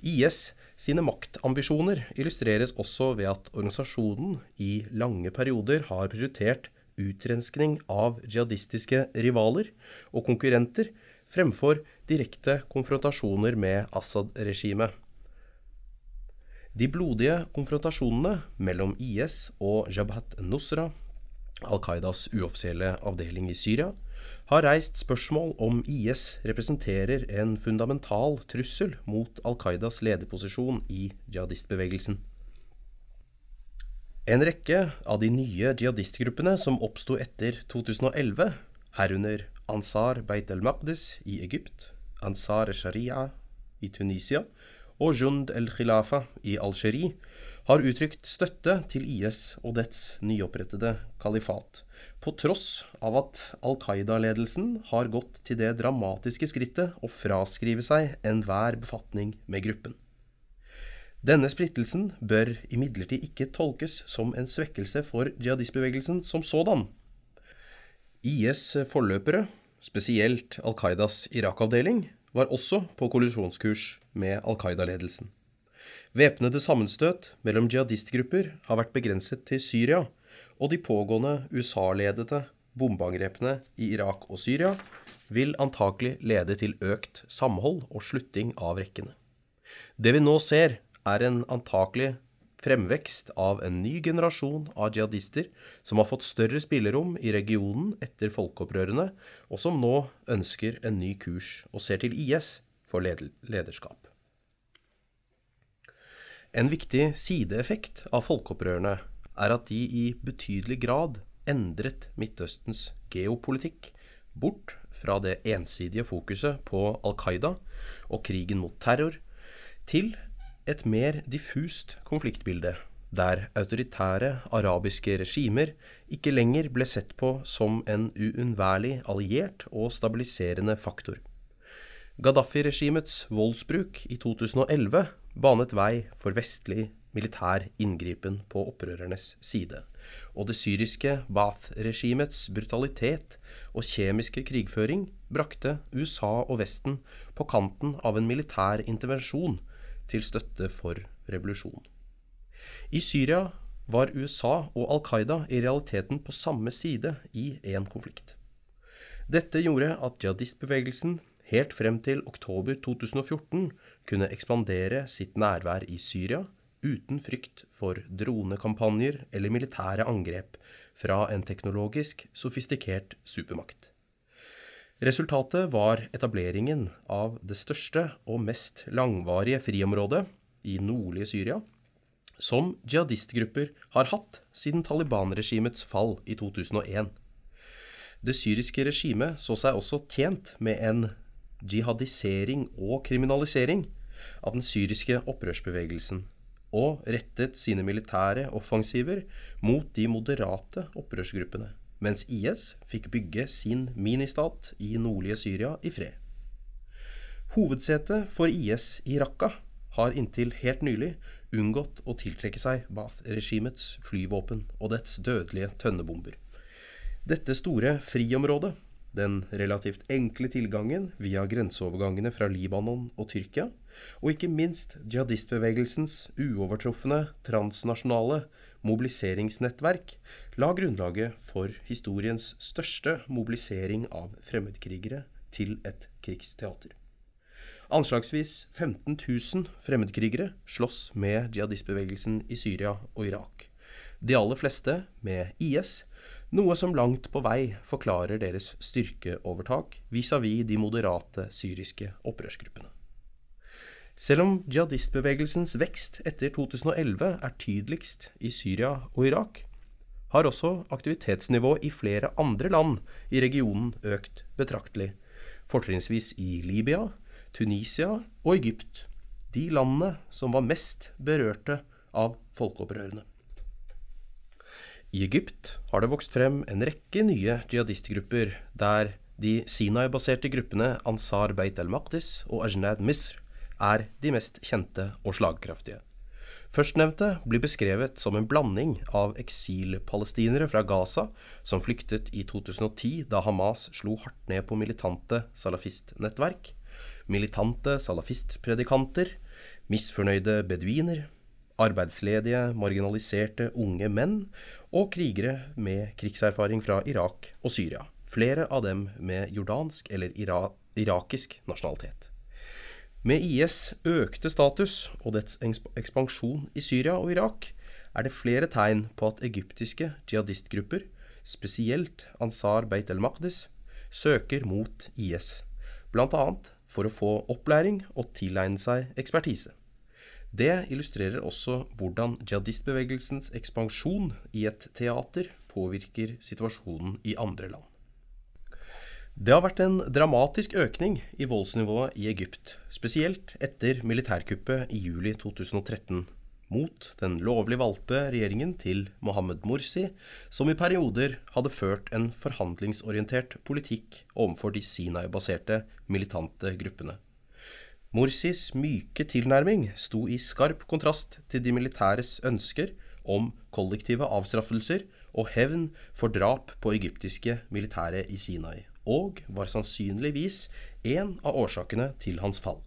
S1: IS sine maktambisjoner illustreres også ved at organisasjonen i lange perioder har prioritert utrenskning av jihadistiske rivaler og konkurrenter fremfor direkte konfrontasjoner med Assad-regimet. De blodige konfrontasjonene mellom IS og Jabhat Nusra, Al Qaidas uoffisielle avdeling i Syria, har reist spørsmål om IS representerer en fundamental trussel mot Al Qaidas lederposisjon i jihadistbevegelsen. En rekke av de nye jihadistgruppene som oppsto etter 2011, herunder Ansar Beit el-Maqdis i Egypt, Ansar Sharia i Tunisia og Jund el-Khilafa i Algerie har uttrykt støtte til IS og dets nyopprettede kalifat, på tross av at Al Qaida-ledelsen har gått til det dramatiske skrittet å fraskrive seg enhver befatning med gruppen. Denne splittelsen bør imidlertid ikke tolkes som en svekkelse for jihadistbevegelsen som sådan. IS' forløpere, spesielt Al Qaidas Irak-avdeling, var også på kollisjonskurs med Al Qaida-ledelsen. Væpnede sammenstøt mellom jihadistgrupper har vært begrenset til Syria, og de pågående USA-ledede bombeangrepene i Irak og Syria vil antakelig lede til økt samhold og slutting av rekkene. Det vi nå ser, er en antakelig fremvekst av en ny generasjon av jihadister som har fått større spillerom i regionen etter folkeopprørene, og som nå ønsker en ny kurs og ser til IS for lederskap. En viktig sideeffekt av folkeopprørene er at de i betydelig grad endret Midtøstens geopolitikk bort fra det ensidige fokuset på Al Qaida og krigen mot terror, til et mer diffust konfliktbilde, der autoritære arabiske regimer ikke lenger ble sett på som en uunnværlig alliert og stabiliserende faktor. Gaddafi-regimets voldsbruk i 2011 banet vei for vestlig militær inngripen på opprørernes side, og det syriske Baath-regimets brutalitet og kjemiske krigføring brakte USA og Vesten på kanten av en militær intervensjon til støtte for revolusjon. I Syria var USA og Al Qaida i realiteten på samme side i én konflikt. Dette gjorde at jihadistbevegelsen helt frem til oktober 2014 kunne ekspandere sitt nærvær i Syria uten frykt for dronekampanjer eller militære angrep fra en teknologisk sofistikert supermakt. Resultatet var etableringen av det største og mest langvarige friområdet i nordlige Syria, som jihadistgrupper har hatt siden Taliban-regimets fall i 2001. Det syriske regimet så seg også tjent med en jihadisering og kriminalisering av den syriske opprørsbevegelsen, og rettet sine militære offensiver mot de moderate opprørsgruppene, mens IS fikk bygge sin ministat i nordlige Syria i fred. Hovedsetet for IS i Raqqa har inntil helt nylig unngått å tiltrekke seg Baath-regimets flyvåpen og dets dødelige tønnebomber. Dette store friområdet, den relativt enkle tilgangen via grenseovergangene fra Libanon og Tyrkia, og ikke minst jihadistbevegelsens uovertrufne transnasjonale mobiliseringsnettverk la grunnlaget for historiens største mobilisering av fremmedkrigere til et krigsteater. Anslagsvis 15 000 fremmedkrigere slåss med jihadistbevegelsen i Syria og Irak. De aller fleste med IS, noe som langt på vei forklarer deres styrkeovertak vis-à-vis -vis de moderate syriske opprørsgruppene. Selv om jihadistbevegelsens vekst etter 2011 er tydeligst i Syria og Irak, har også aktivitetsnivået i flere andre land i regionen økt betraktelig, fortrinnsvis i Libya, Tunisia og Egypt, de landene som var mest berørte av folkeopprørene. I Egypt har det vokst frem en rekke nye jihadistgrupper, der de Sinai-baserte gruppene Ansar Beit el-Maqdis og Ajnad Misr er de mest kjente og slagkraftige. Førstnevnte blir beskrevet som en blanding av eksilpalestinere fra Gaza som flyktet i 2010 da Hamas slo hardt ned på militante salafistnettverk, militante salafistpredikanter, misfornøyde beduiner, arbeidsledige, marginaliserte unge menn og krigere med krigserfaring fra Irak og Syria, flere av dem med jordansk eller ira irakisk nasjonalitet. Med IS økte status og dets ekspansjon i Syria og Irak er det flere tegn på at egyptiske jihadistgrupper, spesielt Ansar Beit el-Maqdis, søker mot IS, bl.a for å få opplæring og tilegne seg ekspertise. Det illustrerer også hvordan jihadistbevegelsens ekspansjon i et teater påvirker situasjonen i andre land. Det har vært en dramatisk økning i voldsnivået i Egypt, spesielt etter militærkuppet i juli 2013 mot den lovlig valgte regjeringen til Mohammed Morsi, som i perioder hadde ført en forhandlingsorientert politikk overfor de Sinai-baserte militante gruppene. Morsis myke tilnærming sto i skarp kontrast til de militæres ønsker om kollektive avstraffelser og hevn for drap på egyptiske militære i Sinai, og var sannsynligvis en av årsakene til hans fall.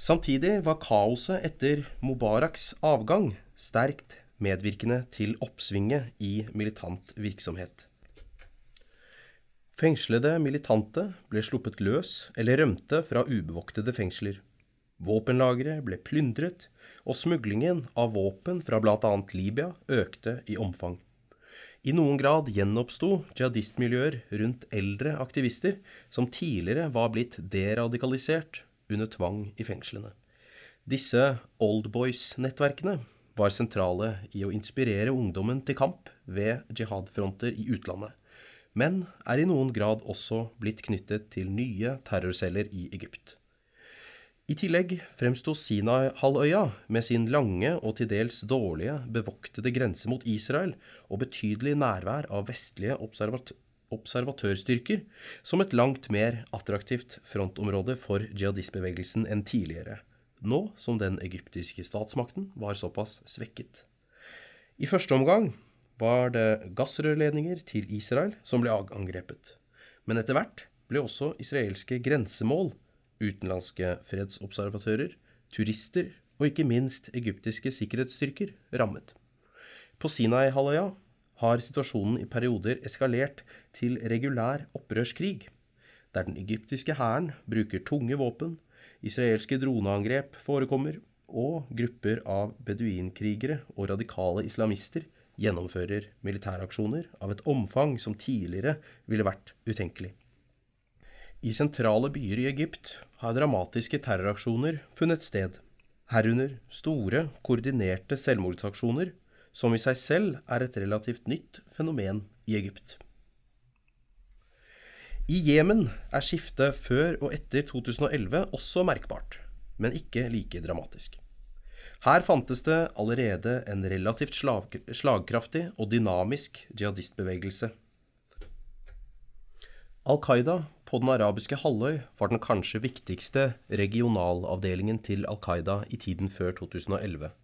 S1: Samtidig var kaoset etter Mubaraks avgang sterkt medvirkende til oppsvinget i militant virksomhet. Fengslede militante ble sluppet løs eller rømte fra ubevoktede fengsler. Våpenlagre ble plyndret, og smuglingen av våpen fra bl.a. Libya økte i omfang. I noen grad gjenoppsto jihadistmiljøer rundt eldre aktivister som tidligere var blitt deradikalisert under tvang i fengslene. Disse oldboys-nettverkene var sentrale i å inspirere ungdommen til kamp ved jihadfronter i utlandet, men er i noen grad også blitt knyttet til nye terrorceller i Egypt. I tillegg fremsto Sinai-halvøya med sin lange og til dels dårlige bevoktede grense mot Israel og betydelig nærvær av vestlige observat observatørstyrker som et langt mer attraktivt frontområde for jihadistbevegelsen enn tidligere, nå som den egyptiske statsmakten var såpass svekket. I første omgang var det gassrørledninger til Israel som ble angrepet, men etter hvert ble også israelske grensemål, utenlandske fredsobservatører, turister og ikke minst egyptiske sikkerhetsstyrker rammet. På Sinai-halvøya har situasjonen i perioder eskalert til regulær opprørskrig, der den egyptiske hæren bruker tunge våpen, israelske droneangrep forekommer, og grupper av beduinkrigere og radikale islamister gjennomfører militæraksjoner av et omfang som tidligere ville vært utenkelig. I sentrale byer i Egypt har dramatiske terroraksjoner funnet sted. herunder store, koordinerte selvmordsaksjoner, som i seg selv er et relativt nytt fenomen i Egypt. I Jemen er skiftet før og etter 2011 også merkbart, men ikke like dramatisk. Her fantes det allerede en relativt slag, slagkraftig og dynamisk jihadistbevegelse. Al Qaida på den arabiske halvøy var den kanskje viktigste regionalavdelingen til Al Qaida i tiden før 2011.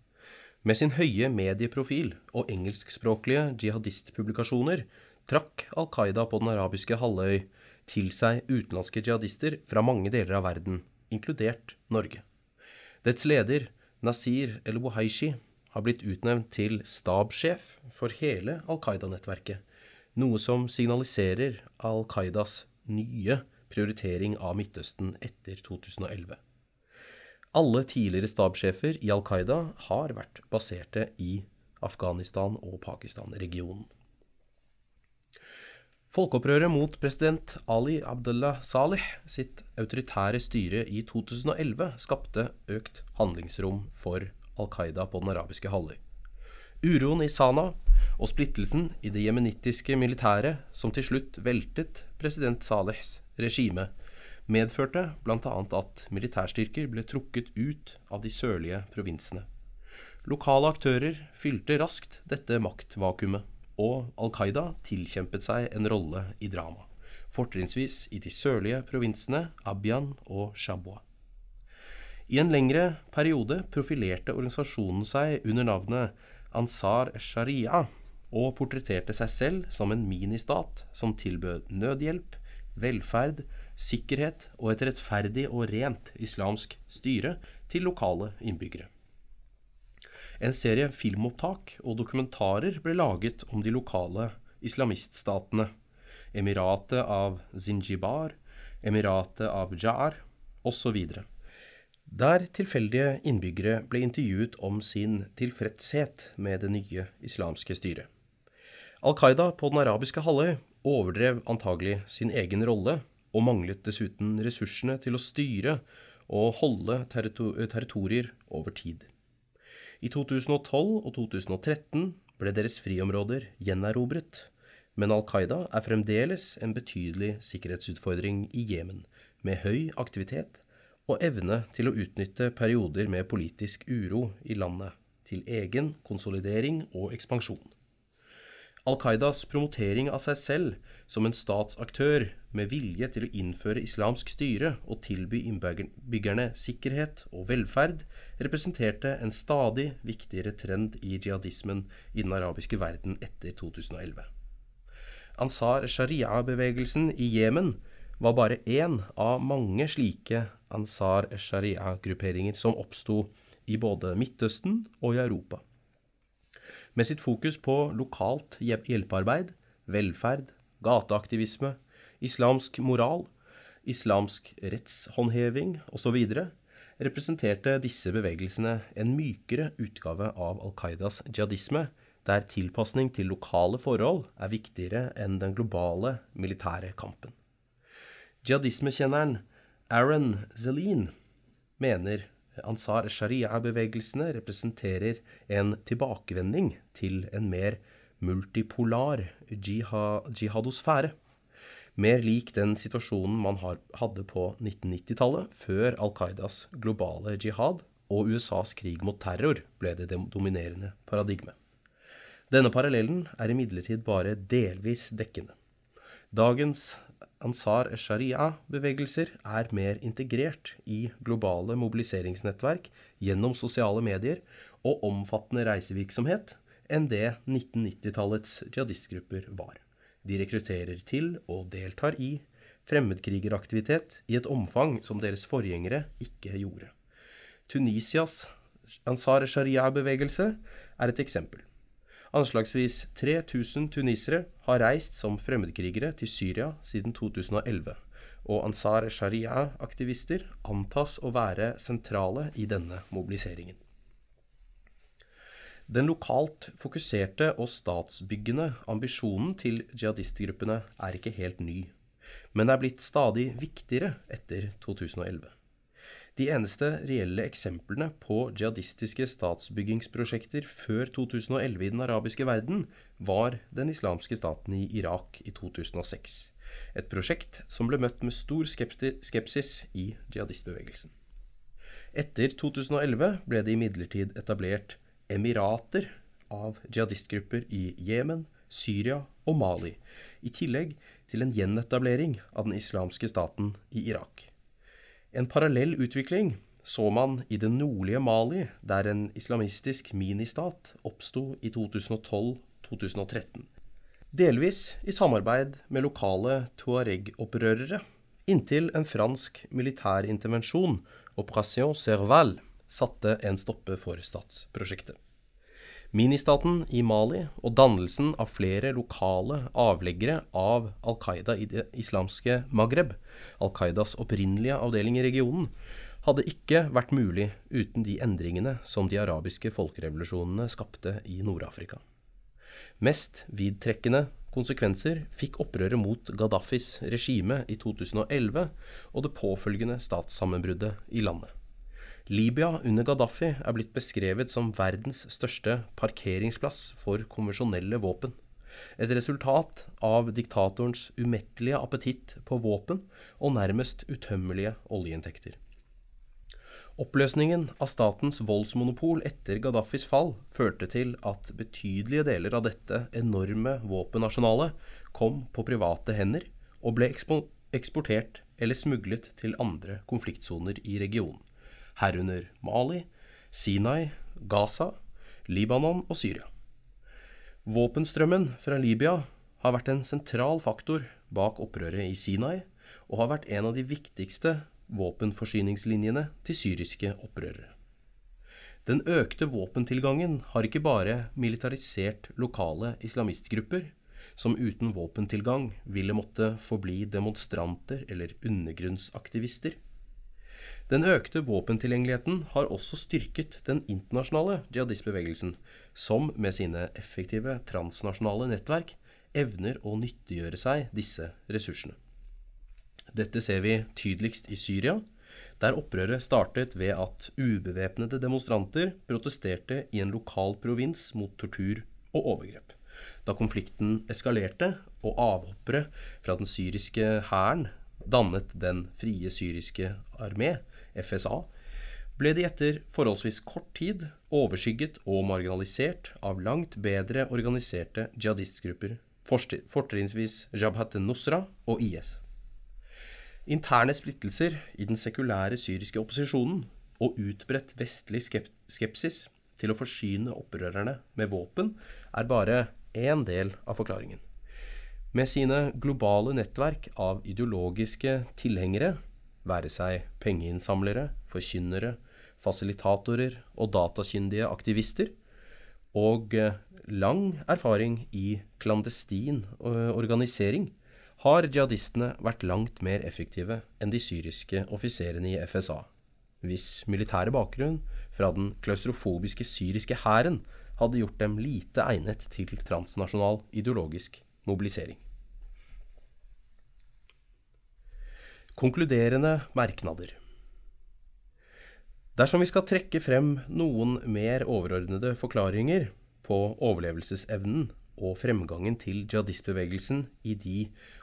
S1: Med sin høye medieprofil og engelskspråklige jihadistpublikasjoner trakk Al Qaida på den arabiske halvøy til seg utenlandske jihadister fra mange deler av verden, inkludert Norge. Dets leder, Nasir el-Buhaishi, har blitt utnevnt til stabssjef for hele Al Qaida-nettverket, noe som signaliserer Al Qaidas nye prioritering av Midtøsten etter 2011. Alle tidligere stabssjefer i Al Qaida har vært baserte i Afghanistan og Pakistan-regionen. Folkeopprøret mot president Ali Abdullah Saleh sitt autoritære styre i 2011 skapte økt handlingsrom for Al Qaida på den arabiske halvøy. Uroen i Sana og splittelsen i det jemenittiske militæret, som til slutt veltet president Salehs regime, medførte bl.a. at militærstyrker ble trukket ut av de sørlige provinsene. Lokale aktører fylte raskt dette maktvakuumet, og Al Qaida tilkjempet seg en rolle i drama, fortrinnsvis i de sørlige provinsene Abyan og Shabwa. I en lengre periode profilerte organisasjonen seg under navnet Ansar Sharia, og portretterte seg selv som en ministat som tilbød nødhjelp, velferd, sikkerhet og et rettferdig og rent islamsk styre til lokale innbyggere. En serie filmopptak og dokumentarer ble laget om de lokale islamiststatene, Emiratet av Zinjibar, Emiratet av Jar osv., der tilfeldige innbyggere ble intervjuet om sin tilfredshet med det nye islamske styret. Al Qaida på den arabiske halvøy overdrev antagelig sin egen rolle, og manglet dessuten ressursene til å styre og holde territorier over tid. I 2012 og 2013 ble deres friområder gjenerobret, men Al Qaida er fremdeles en betydelig sikkerhetsutfordring i Jemen, med høy aktivitet og evne til å utnytte perioder med politisk uro i landet til egen konsolidering og ekspansjon. Al Qaidas promotering av seg selv som en statsaktør med vilje til å innføre islamsk styre og tilby innbyggerne sikkerhet og velferd, representerte en stadig viktigere trend i jihadismen i den arabiske verden etter 2011. Ansar Sharia-bevegelsen i Jemen var bare én av mange slike Ansar Sharia-grupperinger som oppsto i både Midtøsten og i Europa med sitt fokus på lokalt hjelpearbeid, velferd, gateaktivisme, islamsk moral, islamsk rettshåndheving osv., representerte disse bevegelsene en mykere utgave av Al Qaidas jihadisme, der tilpasning til lokale forhold er viktigere enn den globale militære kampen. Jihadismekjenneren Aaron Zelin mener Ansar Sharia-bevegelsene representerer en tilbakevending til en mer multipolar jihadosfære. Mer lik den situasjonen man hadde på 1990-tallet, før Al Qaidas globale jihad og USAs krig mot terror ble det dominerende paradigmet. Denne parallellen er imidlertid bare delvis dekkende. Dagens Ansar Sharia-bevegelser er mer integrert i globale mobiliseringsnettverk gjennom sosiale medier og omfattende reisevirksomhet enn det 1990-tallets jihadistgrupper var. De rekrutterer til og deltar i fremmedkrigeraktivitet i et omfang som deres forgjengere ikke gjorde. Tunisias Ansar Sharia-bevegelse er et eksempel. Anslagsvis 3000 tunisere har reist som fremmedkrigere til Syria siden 2011, og Ansar Sharia-aktivister antas å være sentrale i denne mobiliseringen. Den lokalt fokuserte og statsbyggende ambisjonen til jihadistgruppene er ikke helt ny, men er blitt stadig viktigere etter 2011. De eneste reelle eksemplene på jihadistiske statsbyggingsprosjekter før 2011 i den arabiske verden var den islamske staten i Irak i 2006. Et prosjekt som ble møtt med stor skepsis i jihadistbevegelsen. Etter 2011 ble det imidlertid etablert emirater av jihadistgrupper i Jemen, Syria og Mali, i tillegg til en gjenetablering av den islamske staten i Irak. En parallell utvikling så man i det nordlige Mali, der en islamistisk ministat oppsto i 2012-2013. Delvis i samarbeid med lokale tuareg-opprørere, inntil en fransk militærintervensjon, Operation Serval, satte en stopper for statsprosjektet. Ministaten i Mali og dannelsen av flere lokale avleggere av Al Qaida i det islamske Maghreb, Al Qaidas opprinnelige avdeling i regionen, hadde ikke vært mulig uten de endringene som de arabiske folkerevolusjonene skapte i Nord-Afrika. Mest vidtrekkende konsekvenser fikk opprøret mot Gaddafis regime i 2011 og det påfølgende statssammenbruddet i landet. Libya under Gaddafi er blitt beskrevet som verdens største parkeringsplass for konvensjonelle våpen. Et resultat av diktatorens umettelige appetitt på våpen og nærmest utømmelige oljeinntekter. Oppløsningen av statens voldsmonopol etter Gaddafis fall førte til at betydelige deler av dette enorme våpenarsenalet kom på private hender og ble eksportert eller smuglet til andre konfliktsoner i regionen herunder Mali, Sinai, Gaza, Libanon og Syria. Våpenstrømmen fra Libya har vært en sentral faktor bak opprøret i Sinai, og har vært en av de viktigste våpenforsyningslinjene til syriske opprørere. Den økte våpentilgangen har ikke bare militarisert lokale islamistgrupper, som uten våpentilgang ville måtte forbli demonstranter eller undergrunnsaktivister. Den økte våpentilgjengeligheten har også styrket den internasjonale jihadistbevegelsen, som med sine effektive transnasjonale nettverk evner å nyttiggjøre seg disse ressursene. Dette ser vi tydeligst i Syria, der opprøret startet ved at ubevæpnede demonstranter protesterte i en lokal provins mot tortur og overgrep. Da konflikten eskalerte og avhoppere fra den syriske hæren dannet Den frie syriske armé, FSA, ble de etter forholdsvis kort tid overskygget og marginalisert av langt bedre organiserte jihadistgrupper, fortrinnsvis Jabhat nusra og IS. Interne splittelser i den sekulære syriske opposisjonen og utbredt vestlig skepsis til å forsyne opprørerne med våpen er bare én del av forklaringen. Med sine globale nettverk av ideologiske tilhengere være seg pengeinnsamlere, forkynnere, fasilitatorer og datakyndige aktivister, og eh, lang erfaring i klandestin eh, organisering, har jihadistene vært langt mer effektive enn de syriske offiserene i FSA, hvis militære bakgrunn fra den klaustrofobiske syriske hæren hadde gjort dem lite egnet til transnasjonal ideologisk mobilisering. Konkluderende merknader. Dersom vi skal trekke frem noen mer overordnede forklaringer på overlevelsesevnen og fremgangen til jihadistbevegelsen i de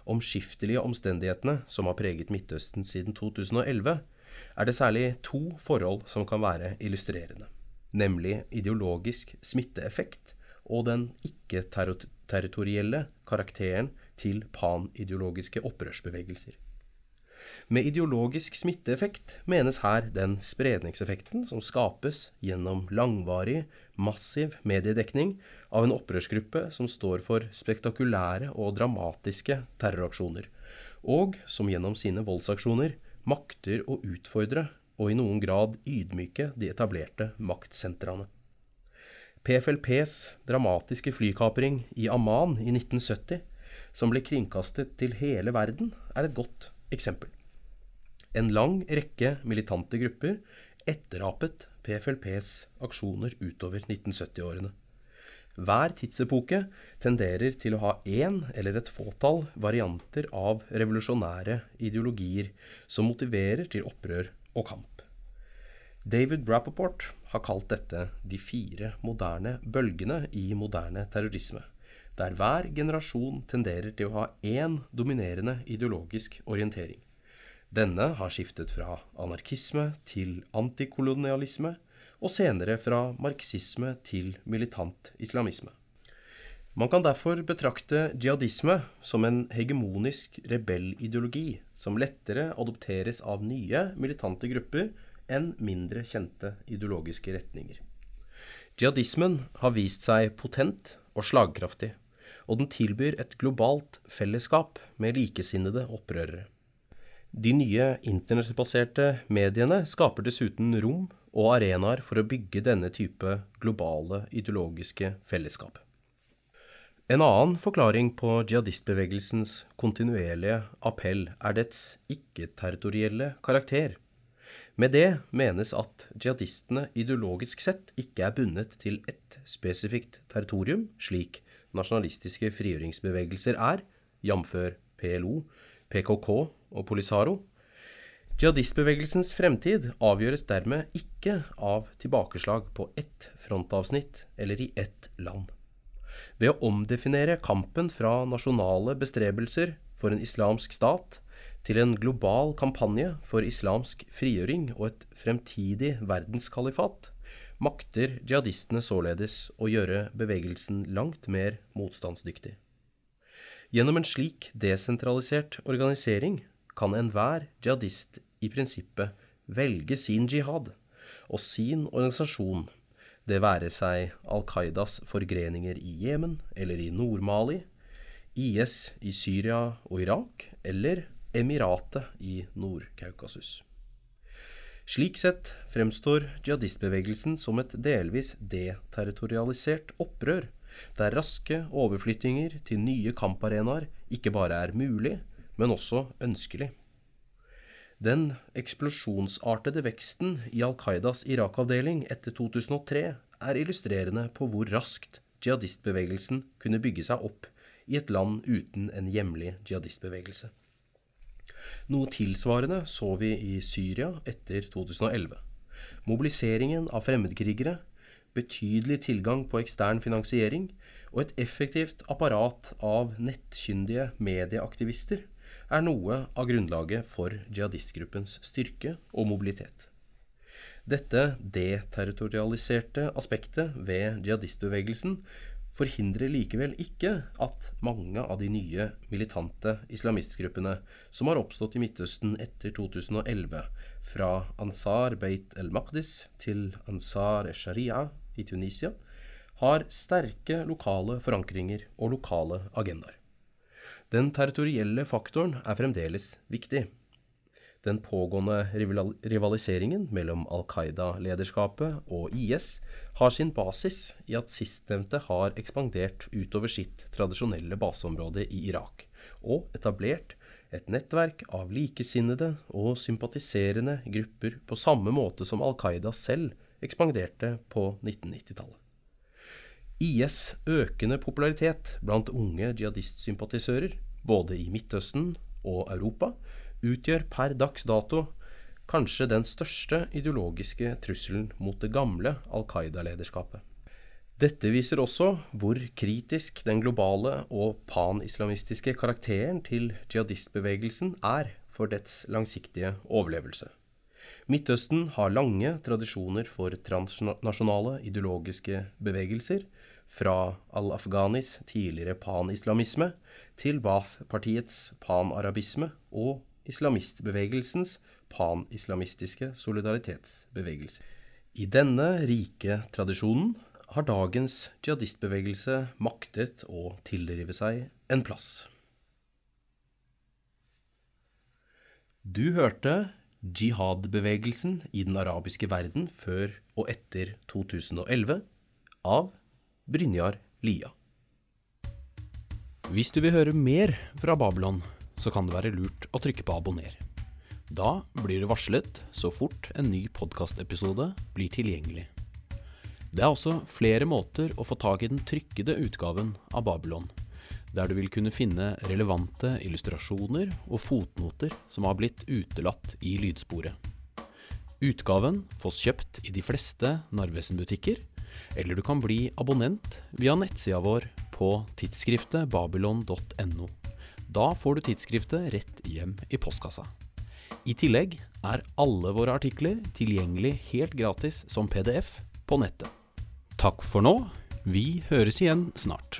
S1: omskiftelige omstendighetene som har preget Midtøsten siden 2011, er det særlig to forhold som kan være illustrerende, nemlig ideologisk smitteeffekt og den ikke-territorielle karakteren til panideologiske opprørsbevegelser. Med ideologisk smitteeffekt menes her den spredningseffekten som skapes gjennom langvarig, massiv mediedekning av en opprørsgruppe som står for spektakulære og dramatiske terroraksjoner, og som gjennom sine voldsaksjoner makter å utfordre og i noen grad ydmyke de etablerte maktsentrene. PFLPs dramatiske flykapring i Amman i 1970, som ble kringkastet til hele verden, er et godt eksempel. En lang rekke militante grupper etterapet PFLPs aksjoner utover 1970-årene. Hver tidsepoke tenderer til å ha én eller et fåtall varianter av revolusjonære ideologier som motiverer til opprør og kamp. David Rappaport har kalt dette de fire moderne bølgene i moderne terrorisme, der hver generasjon tenderer til å ha én dominerende ideologisk orientering. Denne har skiftet fra anarkisme til antikolonialisme, og senere fra marxisme til militant islamisme. Man kan derfor betrakte jihadisme som en hegemonisk rebellideologi som lettere adopteres av nye militante grupper enn mindre kjente ideologiske retninger. Jihadismen har vist seg potent og slagkraftig, og den tilbyr et globalt fellesskap med likesinnede opprørere. De nye internettbaserte mediene skaper dessuten rom og arenaer for å bygge denne type globale ideologiske fellesskap. En annen forklaring på jihadistbevegelsens kontinuerlige appell er dets ikke-territorielle karakter. Med det menes at jihadistene ideologisk sett ikke er bundet til ett spesifikt territorium, slik nasjonalistiske frigjøringsbevegelser er, jf. PLO, PKK og Polisaro. Jihadistbevegelsens fremtid avgjøres dermed ikke av tilbakeslag på ett frontavsnitt eller i ett land. Ved å omdefinere kampen fra nasjonale bestrebelser for en islamsk stat til en global kampanje for islamsk frigjøring og et fremtidig verdenskalifat, makter jihadistene således å gjøre bevegelsen langt mer motstandsdyktig. Gjennom en slik desentralisert organisering kan enhver jihadist i prinsippet velge sin jihad og sin organisasjon det være seg Al Qaidas forgreninger i Jemen eller i Nord-Mali, IS i Syria og Irak eller Emiratet i Nord-Kaukasus. Slik sett fremstår jihadistbevegelsen som et delvis deterritorialisert opprør, der raske overflyttinger til nye kamparenaer ikke bare er mulig, men også ønskelig. Den eksplosjonsartede veksten i Al Qaidas Irak-avdeling etter 2003 er illustrerende på hvor raskt jihadistbevegelsen kunne bygge seg opp i et land uten en hjemlig jihadistbevegelse. Noe tilsvarende så vi i Syria etter 2011. Mobiliseringen av fremmedkrigere, betydelig tilgang på ekstern finansiering og et effektivt apparat av nettkyndige medieaktivister er noe av grunnlaget for jihadistgruppens styrke og mobilitet. Dette deterritorialiserte aspektet ved jihadistbevegelsen forhindrer likevel ikke at mange av de nye militante islamistgruppene som har oppstått i Midtøsten etter 2011, fra Ansar Beit el-Maqdis til Ansar e-Sharia i Tunisia, har sterke lokale forankringer og lokale agendaer. Den territorielle faktoren er fremdeles viktig. Den pågående rivaliseringen mellom Al Qaida-lederskapet og IS har sin basis i at sistnevnte har ekspandert utover sitt tradisjonelle baseområde i Irak, og etablert et nettverk av likesinnede og sympatiserende grupper på samme måte som Al Qaida selv ekspanderte på 1990-tallet. IS' økende popularitet blant unge jihadistsympatisører, både i Midtøsten og Europa, utgjør per dags dato kanskje den største ideologiske trusselen mot det gamle Al Qaida-lederskapet. Dette viser også hvor kritisk den globale og panislamistiske karakteren til jihadistbevegelsen er for dets langsiktige overlevelse. Midtøsten har lange tradisjoner for transnasjonale ideologiske bevegelser, fra al-Afghanis tidligere pan-islamisme til Baath-partiets pan-arabisme og islamistbevegelsens panislamistiske solidaritetsbevegelse. I denne rike tradisjonen har dagens jihadistbevegelse maktet å tilrive seg en plass. Du hørte jihad-bevegelsen i den arabiske verden før og etter 2011 av Brynjar Lia. Hvis du vil høre mer fra Babylon, så kan det være lurt å trykke på abonner. Da blir du varslet så fort en ny podkastepisode blir tilgjengelig. Det er også flere måter å få tak i den trykkede utgaven av Babylon, der du vil kunne finne relevante illustrasjoner og fotnoter som har blitt utelatt i lydsporet.
S2: Utgaven fås kjøpt i de fleste Narvesen-butikker, eller du kan bli abonnent via nettsida vår på tidsskriftet babylon.no. Da får du tidsskriftet rett hjem i postkassa. I tillegg er alle våre artikler tilgjengelig helt gratis som PDF på nettet. Takk for nå. Vi høres igjen snart.